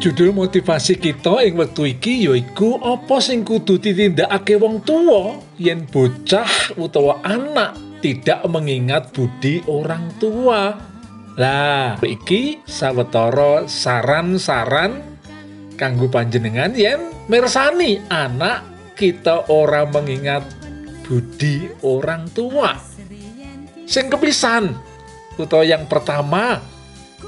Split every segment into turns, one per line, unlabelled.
Judul motivasi kita ing wektu iki yaiku apa sing kudu ditindakake wong tuwa yen bocah utawa anak tidak mengingat budi orang tua. Lah, iki sawetara saran-saran kanggo panjenengan yen mirsani anak kita ora mengingat budi orang tua. Sing kepisan utawa yang pertama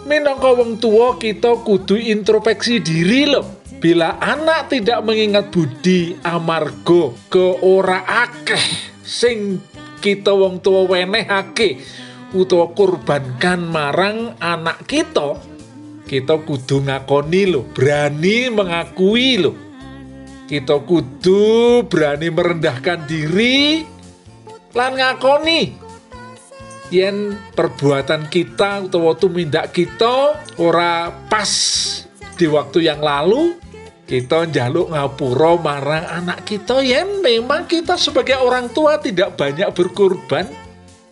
Minangka wong tua kita kudu introspeksi diri loh. Bila anak tidak mengingat budi amargo ke ora akeh sing kita wong tua wenehake utawa kurbankan marang anak kita, kita kudu ngakoni loh, berani mengakui loh. Kita kudu berani merendahkan diri lan ngakoni yen perbuatan kita utawa tumindak kita ora pas di waktu yang lalu. Kita njaluk ngapura marang anak kita. Yen memang kita sebagai orang tua tidak banyak berkorban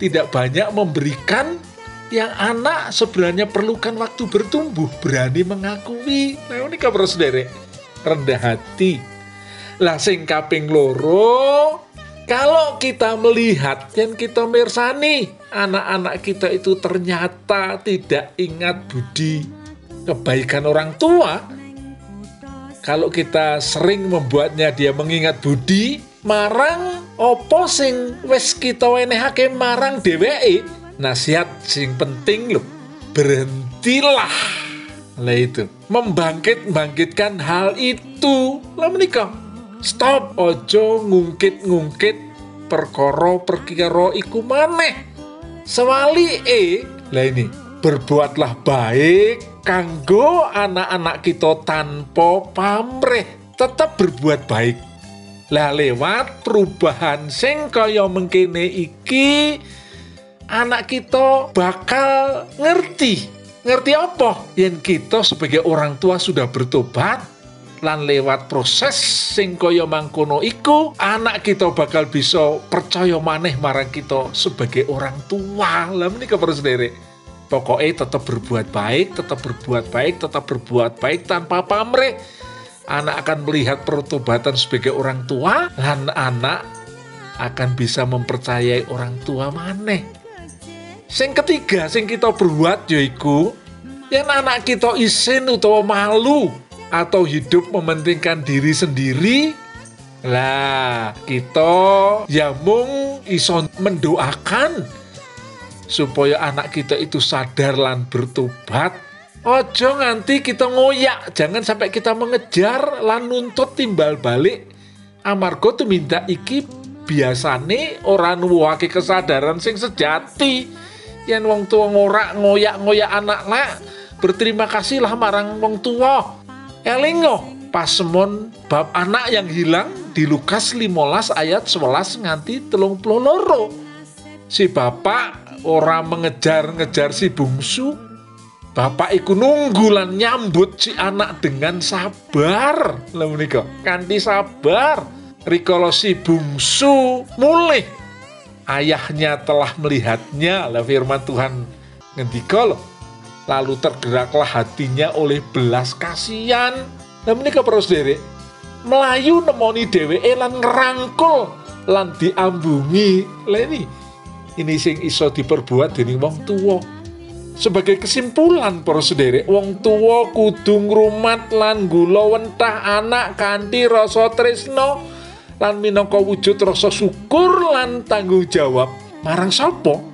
tidak banyak memberikan yang anak sebenarnya perlukan waktu bertumbuh berani mengakui. Nah ini kabar sendiri rendah hati. Lah sing kaping loro kalau kita melihat dan kita mirsani anak-anak kita itu ternyata tidak ingat budi kebaikan orang tua, kalau kita sering membuatnya dia mengingat budi, marang opo wes kita wenehake marang dheweke. Nasihat sing penting loh, berhentilah. Lah itu, membangkit-bangkitkan hal itu. Lah menikah, stop ojo ngungkit-ngungkit perkara perkara iku maneh. Sewali e lah ini berbuatlah baik kanggo anak-anak kita tanpa pamrih tetap berbuat baik. Lah lewat perubahan sing kaya mengkene iki anak kita bakal ngerti. Ngerti apa? Yang kita sebagai orang tua sudah bertobat lan lewat proses sing kaya mangkono iku anak kita bakal bisa percaya maneh marang kita sebagai orang tua. Lah menika para sendiri. Pokoknya tetap berbuat baik tetap berbuat baik tetap berbuat baik tanpa pamrih. Anak akan melihat pertobatan sebagai orang tua dan anak akan bisa mempercayai orang tua maneh. Sing ketiga sing kita berbuat yaiku yang anak kita isin utawa malu atau hidup mementingkan diri sendiri? Lah kita ya mung iso mendoakan supaya anak kita itu sadar lan bertobat. Ojo nganti kita ngoyak jangan sampai kita mengejar lan nuntut timbal balik. Amarga tuh minta iki biasane orang nuwake kesadaran sing sejati. Yang wong tua ngorak ngoyak-ngoyak anak lah berterima kasihlah marang wong tua Elingo pasemon bab anak yang hilang di Lukas 15 ayat 11 nganti telung loro. Si bapak orang mengejar-ngejar si bungsu. Bapak iku nunggu lan nyambut si anak dengan sabar. Lah menika, kanthi sabar. Rikala si bungsu mulih. Ayahnya telah melihatnya, lah firman Tuhan ngendika loh lalu tergeraklah hatinya oleh belas kasihan. Nah menika para sederek, Melayu nemoni dheweke lan ngerangkul lan diambungi. Lah ini sing iso diperbuat dening wong tua. Sebagai kesimpulan para sederek, wong tua kudu ngrumat lan gula wentah anak kanthi rasa tresno lan minangka wujud rasa syukur lan tanggung jawab marang sapa?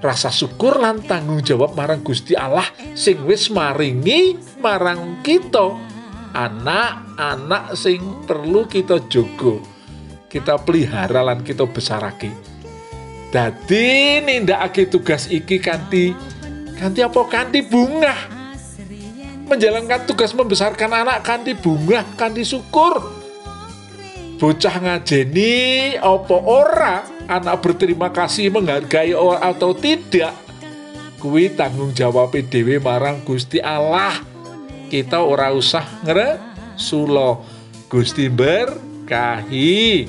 Rasa syukur lan tanggung jawab marang Gusti Allah sing wis maringi marang kita anak-anak sing perlu kita jogo kita pelihara lan kita besarake. Dadi nindakake tugas iki kanthi kanthi apa? Kanthi bunga
menjalankan tugas membesarkan anak kanthi bunga kanthi syukur bocah ngajeni opo ora? Anak berterima kasih menghargai atau tidak? Kuwi tanggung jawab dhewe marang Gusti Allah. Kita ora usah ngere sulo. Gusti berkahi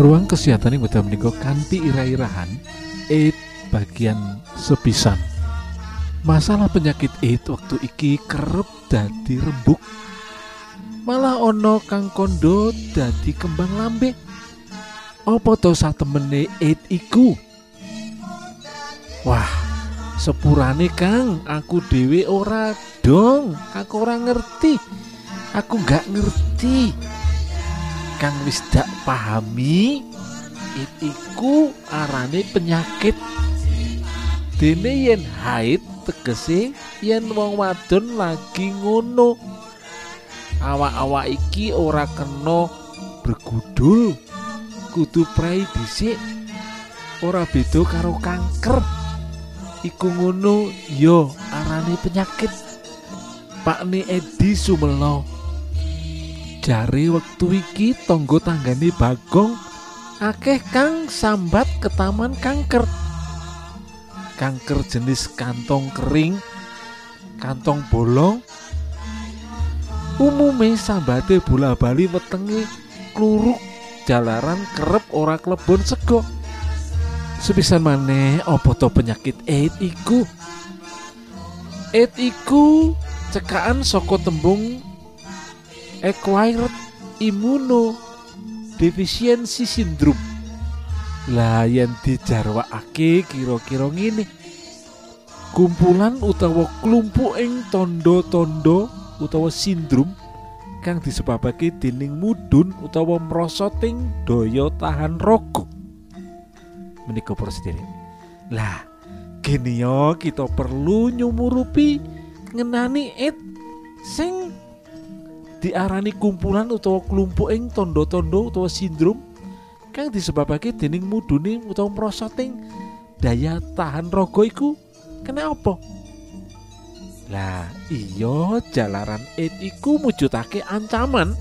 Ruang kesehatan yang udah menika kanthi ira-irahan AIDS bagian sepisan. Masalah penyakit AIDS waktu iki kerep dadi rembuk. Malah ono kang kondo dadi kembang lambe. Apa to satemene AIDS iku? Wah, sepurane Kang, aku dhewe ora dong, aku ora ngerti. Aku nggak ngerti. Kang wis dak pahami iku arane penyakit. Dene yen haid tegese yen wong wadon lagi ngono. Awak-awak iki ora kena bergudul kudu prei dhisik. Ora beda karo kanker. Iku ngono yo arane penyakit. Pakne Edi Sumelo jare wektu iki tangga tanggane Bagong. Akeh kang sambat ketaman kanker. Kanker jenis kantong kering kantong bolong. Umume sambate bola bali wetenge kluruk jalaran kerep ora klebon sego. Sepisan maneh apa to penyakit AIDS iku? AIDS iku cekaan saka tembung acquired immuno defisiensi sindrom lah yen dijarwakake kira-kira ngene. Kumpulan utawa klumpuk ing tondo-tondo utawa sindrom kang disebabake dening mudun utawa merosoting daya tahan raga menika para sedherek lah gini yo kita perlu nyumurupi ngenani it sing diarani kumpulan utawa kelompok ing tondo-tondo utawa sindrom kang disebabake dening mudune utawa merosoting daya tahan raga iku kena apa? Lah iya jalaran it iku mujudake ancaman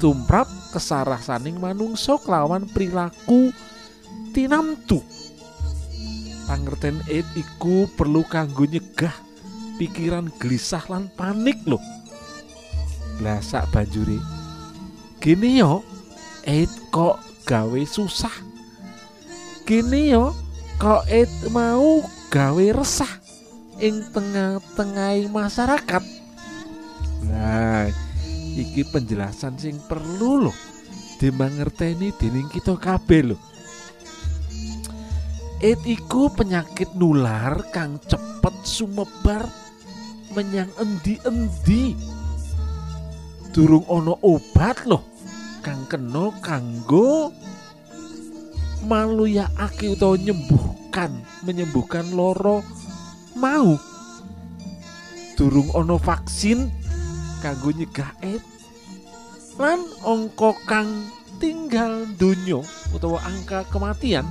tumrap kesarasaning manungsa kelawan perilaku tinamtu. Pangerten it iku perlu kanggo nyegah pikiran gelisah lan panik loh. Lah sak banjuri Gini yo it kok gawe susah. Gini yo kok it mau gawe resah ing tengah-tengah masyarakat. Nah, iki penjelasan sing perlu loh dimangerteni dening kita kabeh loh. It iku penyakit nular kang cepet sumebar menyang endi-endi. Durung ono obat loh kang kena kanggo maluyakake utawa nyembuhkan menyembuhkan loro mau. Durung ono vaksin kanggo nyegah AIDS lan angka kang tinggal donya utawa angka kematian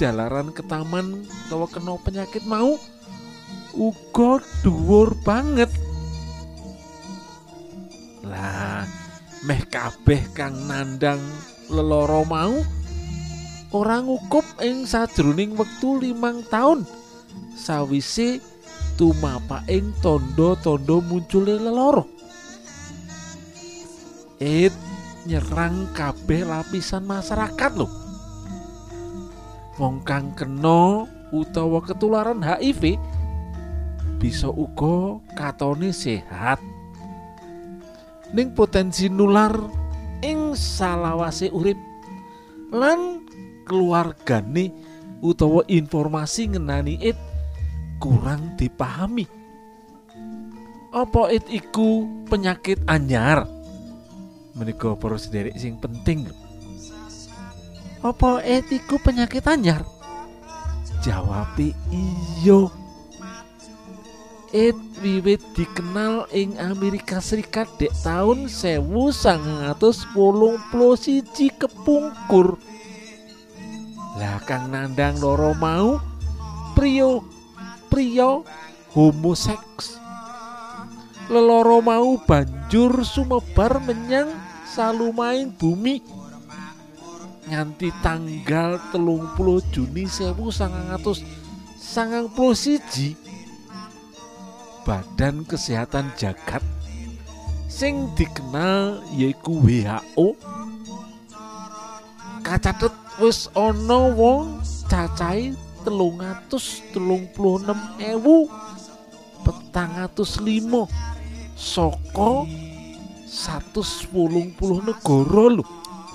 jalaran ketaman utawa kena penyakit mau uga dhuwur banget lah meh kabeh kang nandang leloro mau orang ngukup ing sajroning wektu limang tahun sawise tumapaking tondo-tondo muncule leloro. It nyerang kabeh lapisan masyarakat loh. Wong kang kena utawa ketularan HIV bisa uga katone sehat. Ning potensi nular ing salawase urip lan keluargane utawa informasi ngenani it kurang dipahami. Apa it iku penyakit anyar? Menika para sederek sing penting. Apa it iku penyakit anyar? Jawabe iya. It wiwit dikenal ing Amerika Serikat dek tahun 1981 kepungkur. Lah kang nandang loro mau? Prio pria homoseks leloro mau banjur sumebar menyang salumain bumi. Nganti tanggal telung puluh Juni sewu sangatus sangang puluh siji Badan Kesehatan Jagat sing dikenal yaiku WHO kacatet wis ana wong cacahe telung atus telung puluh enam ewu petang atus limo soko satu sepuluh puluh negara lho.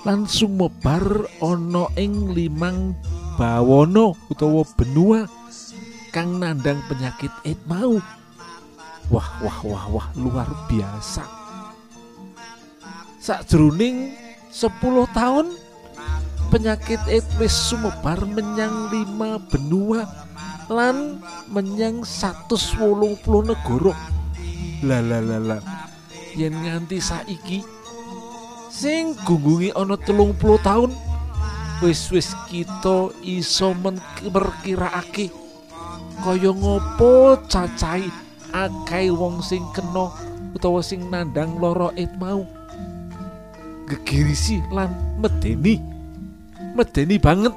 Lan sumebar ana ing limang bawono utawa benua kang nandang penyakit AIDS mau wah wah wah wah luar biasa. Sakjroning 10 tahun penyakit AIDS sumebar menyang lima benua lan menyang 180 negara. Lah lah lah lah yen nganti saiki sing gunggungi ana telung puluh tahun wis wis kita iso memperkiraake kaya ngopo cacai akeh wong sing kena utawa sing nandang loro it mau. Gegirisi lan medeni. Medeni banget.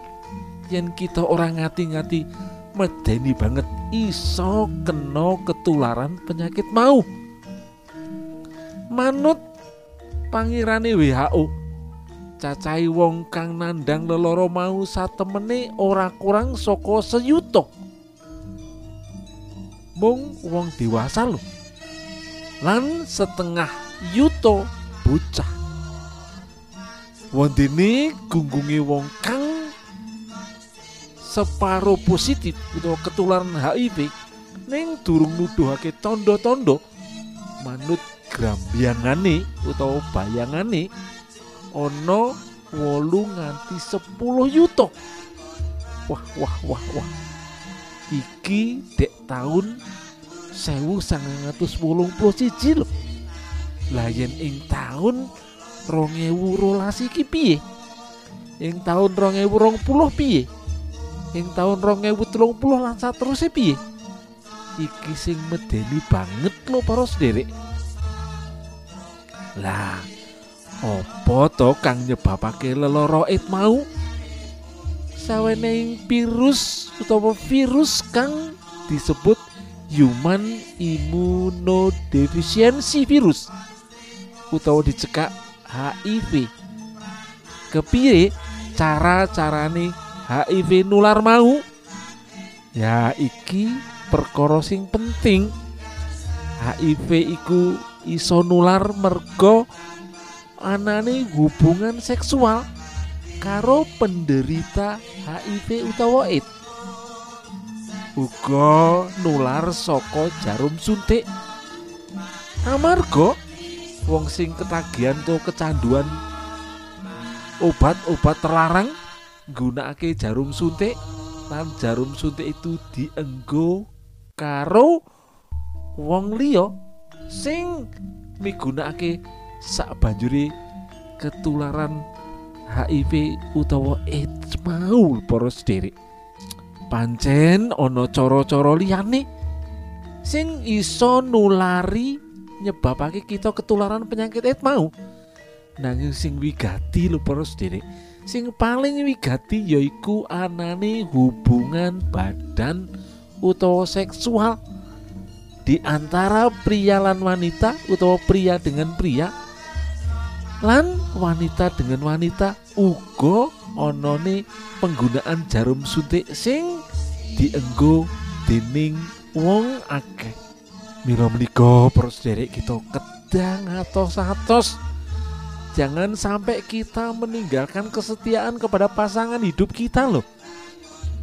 Yen kita orang ngati-ngati medeni banget iso kena ketularan penyakit mau. Manut pangirane WHO cacai wong kang nandang leloro mau satemene ora kurang saka seyuto mung wong dewasa lho. Lan setengah yuto bocah. Wondene gunggunge wong kang separo positif utawa ketularan HIV ning durung nuduhake tondo-tondo manut grambyangane utawa bayangane ana 8 nganti 10 yuta. Wah wah wah wah iki dek tahun sewu sangatus wulung siji loh layan ing tahun rongewu rolas iki piye? Ing tahun rongewu rong puluh piye? Ing tahun rongewu telung puluh lansa terus piye? Iki sing medeni banget lo para sederek lah opo to kang nyebabake leloro mau? Sawening virus utawa virus kang disebut human immunodeficiency virus utawa dicekak HIV kepiye cara-carane HIV nular mau? Ya iki perkara sing penting. HIV iku iso nular merga anane hubungan seksual karo penderita HIV utawa AIDS. Uga nular saka jarum suntik. Amarga wong sing ketagihan tuh kecanduan obat-obat terlarang nggunakake jarum suntik lan jarum suntik itu dienggo karo wong liya sing migunakake sak banjuri ketularan HIV utawa AIDS mau para sederek. Pancen ana cara-cara liyane sing iso nulari nyebabake kita ketularan penyakit AIDS mau. Nanging sing wigati lho para sederek sing paling wigati yaiku anane hubungan badan utawa seksual. Di antara pria lan wanita utawa pria dengan pria lan wanita dengan wanita uga onone penggunaan jarum suntik sing dienggo dening wong akeh. Mila menika para sederek kita kedang atos-atos jangan sampai kita meninggalkan kesetiaan kepada pasangan hidup kita loh.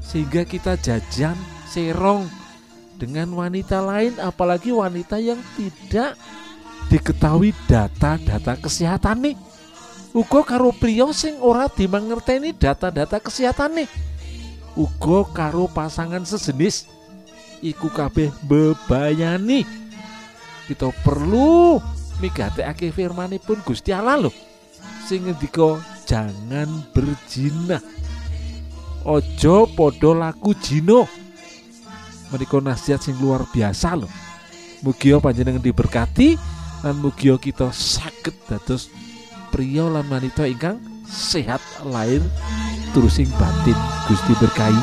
Sehingga kita jajan serong dengan wanita lain apalagi wanita yang tidak diketahui data-data kesehatan nih. Uga karo priya sing ora dimangerteni data-data kesehatan nih. Uga karo pasangan sejenis iku kabeh bebayani kita perlu migatekake firmanipun Gusti Allah loh sing ngendika jangan berzina ojo podo laku jino menika nasihat sing luar biasa loh mugia panjenengan diberkati lan mugia kita saged dados pria lan wanita ingkang sehat lahir terusing batin. Gusti berkahi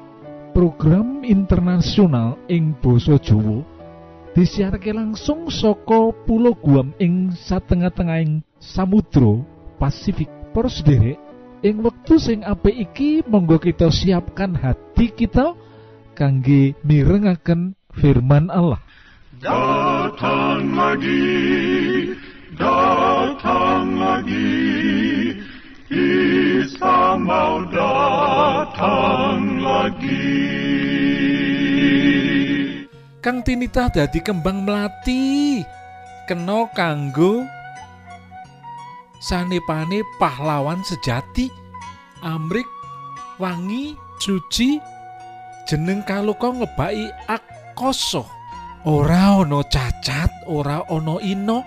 program internasional ing basa Jawa disiarke langsung saka Pulau Guam ing satengah-tengahing Samudra Pasifik. Para sederek ing wektu sing apik iki monggo kita siapkan hati kita kangge mirengaken firman Allah.
Datang lagi, datang lagi, Isa mau datang lagi.
kang tinitah dadi kembang melati. Kena kanggo sanepane pahlawan sejati amrik wangi suci jeneng kaluka ngebaki akoso ora ana cacat ora ana ino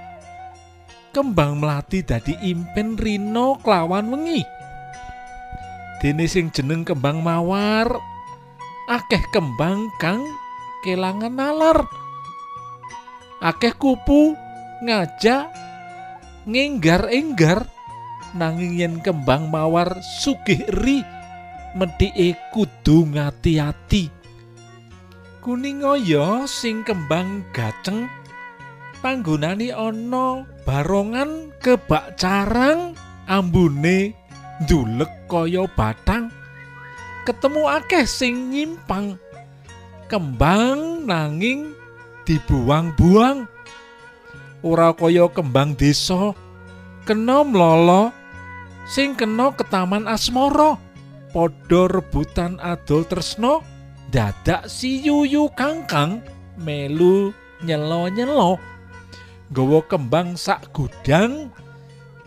kembang melati dadi impen rino kelawan wengi dene sing jeneng kembang mawar. Akeh kembang kang kelangan nalar. Akeh kupu ngajak ngenggar-enggar. Nanging yen kembang mawar sugih ri medhike kudu ngati-ati. Kuning oyo sing kembang gaceng panggonane ana barongan kebak carang ambune ndulek kaya batang. Ketemu akeh sing nyimpang. Kembang nanging dibuang-buang. Ora kaya kembang desa. Kena mlolo sing kena ke taman asmara. Padha rebutan adol tresno dadak si yuyu kangkang melu nyelo-nyelo. Nggawa kembang sak gudang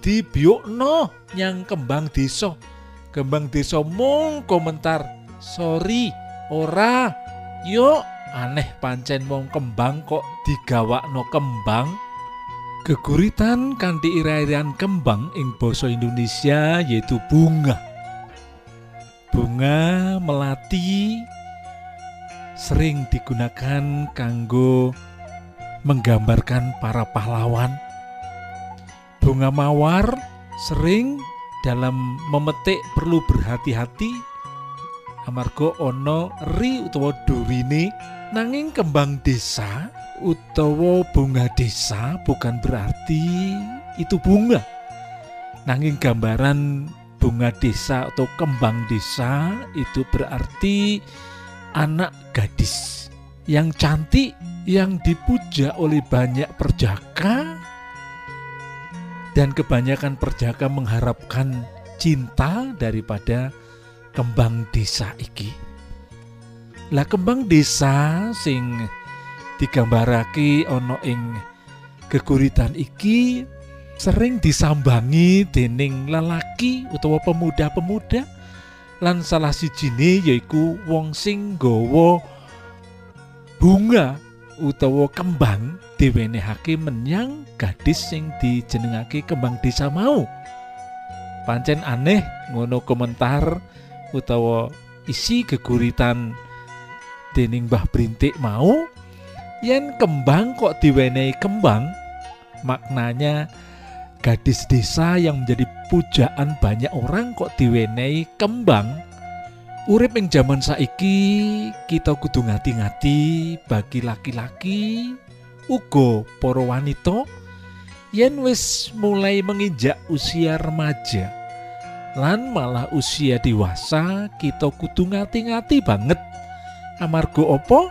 dibiukno nyang kembang desa. Kembang desa mung komentar sorry ora. Yuk aneh pancen wong kembang kok digawakno kembang. Geguritan kanthi ira-irian kembang ing basa Indonesia yaitu bunga. Bunga melati sering digunakan kanggo menggambarkan para pahlawan bunga mawar sering dalam memetik perlu berhati-hati. Amarga ana ri utawa durine nanging kembang desa utawa bunga desa bukan berarti itu bunga. Nanging gambaran bunga desa atau kembang desa itu berarti anak gadis yang cantik yang dipuja oleh banyak perjaka dan kebanyakan perjaka mengharapkan cinta daripada kembang desa iki. Lah kembang desa sing digambarake ana ing geguritan iki sering disambangi dening lelaki utawa pemuda-pemuda lan salah sijine yaiku wong sing nggawa bunga utawa kembang diwenehake menyang gadis sing dijenengake kembang desa mau. Pancen aneh ngono komentar utawa isi geguritan dening Mbah Brintik mau. Yen kembang kok diwenehi kembang maknanya gadis desa yang menjadi pujaan banyak orang kok diwenehi kembang urip ing jaman saiki kita kudu ngati-ngati bagi laki-laki uga para wanita yen wis mulai menginjak usia remaja. Lan malah usia dewasa kita kudu ngati-ngati banget. Amarga opo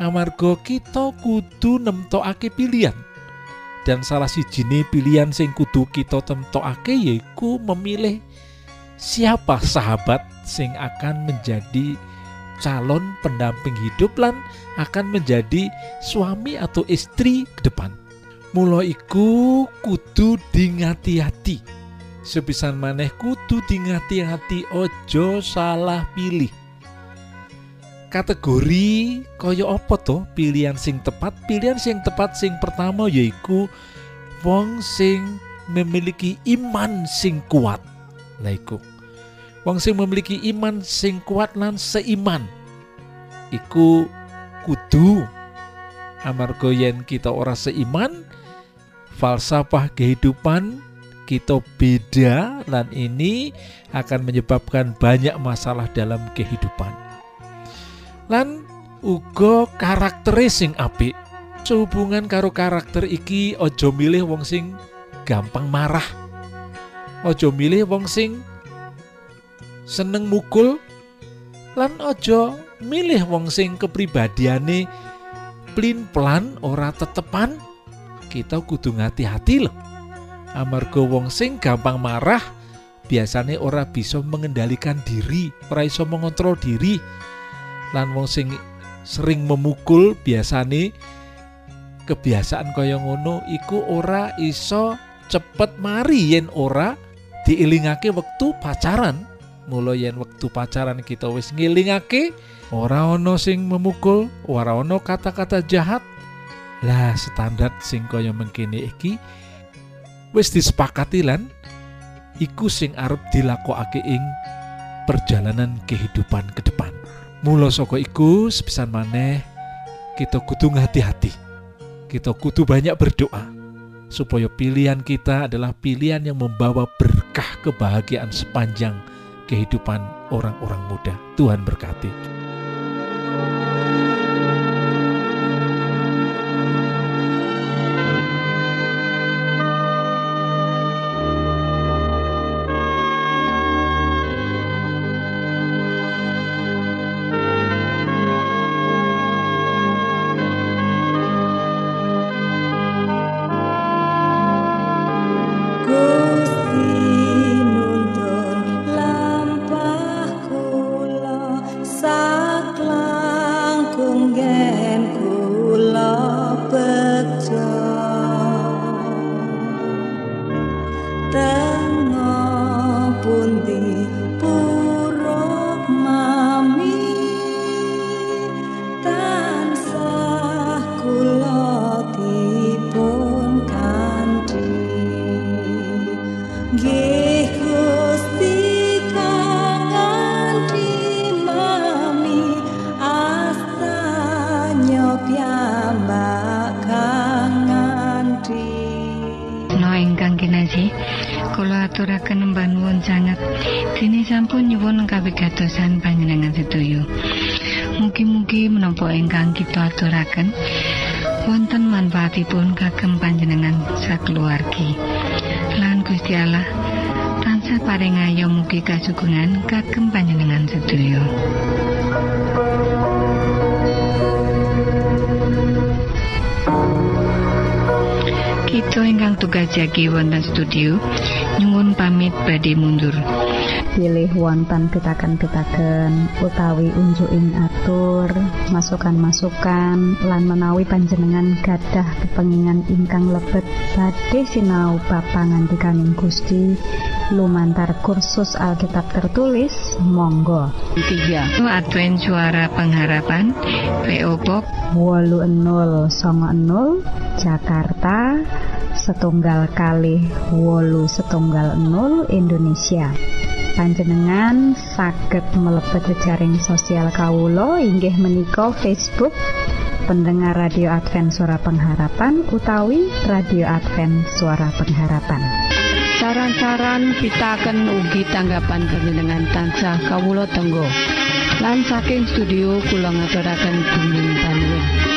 amarga kita kudu nemtokake pilihan. Dan salah sijine pilihan sing kudu kita temtokake yaiku memilih siapa sahabat sing akan menjadi calon pendamping hidup lan akan menjadi suami atau istri ke depan. Mula iku kudu dingati-hati. Sepisan maneh kudu dingati-hati ojo salah pilih. Kategori kaya apa to? Pilihan sing tepat. Pilihan sing tepat sing pertama yaiku wong sing memiliki iman sing kuat. Iku wong sing memiliki iman sing kuat lan seiman. Iku kudu. Amarga yen kita ora seiman falsafah kehidupan kita beda dan ini akan menyebabkan banyak masalah dalam kehidupan. Lan uga karakter sing apik. Sehubungan karo karakter iki ojo milih wong sing gampang marah. Ojo milih wong sing seneng mukul lan ojo milih wong sing kepribadiane plin plan ora tetepan kita kudu ngati-hati loh amarga wong sing gampang marah biasanya ora bisa mengendalikan diri ora iso mengontrol diri. Lan wong sing sering memukul biasane kebiasaan kaya ngono iku ora iso cepet mari yen ora diilingake wektu pacaran mula yen wektu pacaran kita wis ngilingake ora ana sing memukul ora ana kata-kata jahat. Lah standar sing kaya mengkene iki wis disepakati lan iku sing arep dilakokake ing perjalanan kehidupan ke depan. Mula saka iku sepisan maneh kita kudu hati-hati kita kudu banyak berdoa supaya pilihan kita adalah pilihan yang membawa berkah kebahagiaan sepanjang kehidupan orang-orang muda. Tuhan berkati.
Paring ayo mugi kasugengan kagem panjenengan sedaya. Kita ingkang tugas jagi wonten studio nyuwun pamit badhe mundur.
pilih wonten pitaken-pitaken utawi unjuking atur masukan-masukan lan menawi panjenengan gadah kepengingan ingkang lebet badhe sinau bab pangantikaning Gusti lumantar kursus Alkitab tertulis monggo.
3. Advent Suara Pengharapan PO Box.
8090 Jakarta setunggal kali wolu setunggal 0 Indonesia. Panjenengan saged mlebet jejaring sosial kawulo inggih menika Facebook pendengar radio Advent suara pengharapan utawi radio Advent suara pengharapan
Saran-saran pitaken ugi tanggapan panjenengan tansah kawula tenggo. Lan saking studio kula ngaturaken bumi panuwun.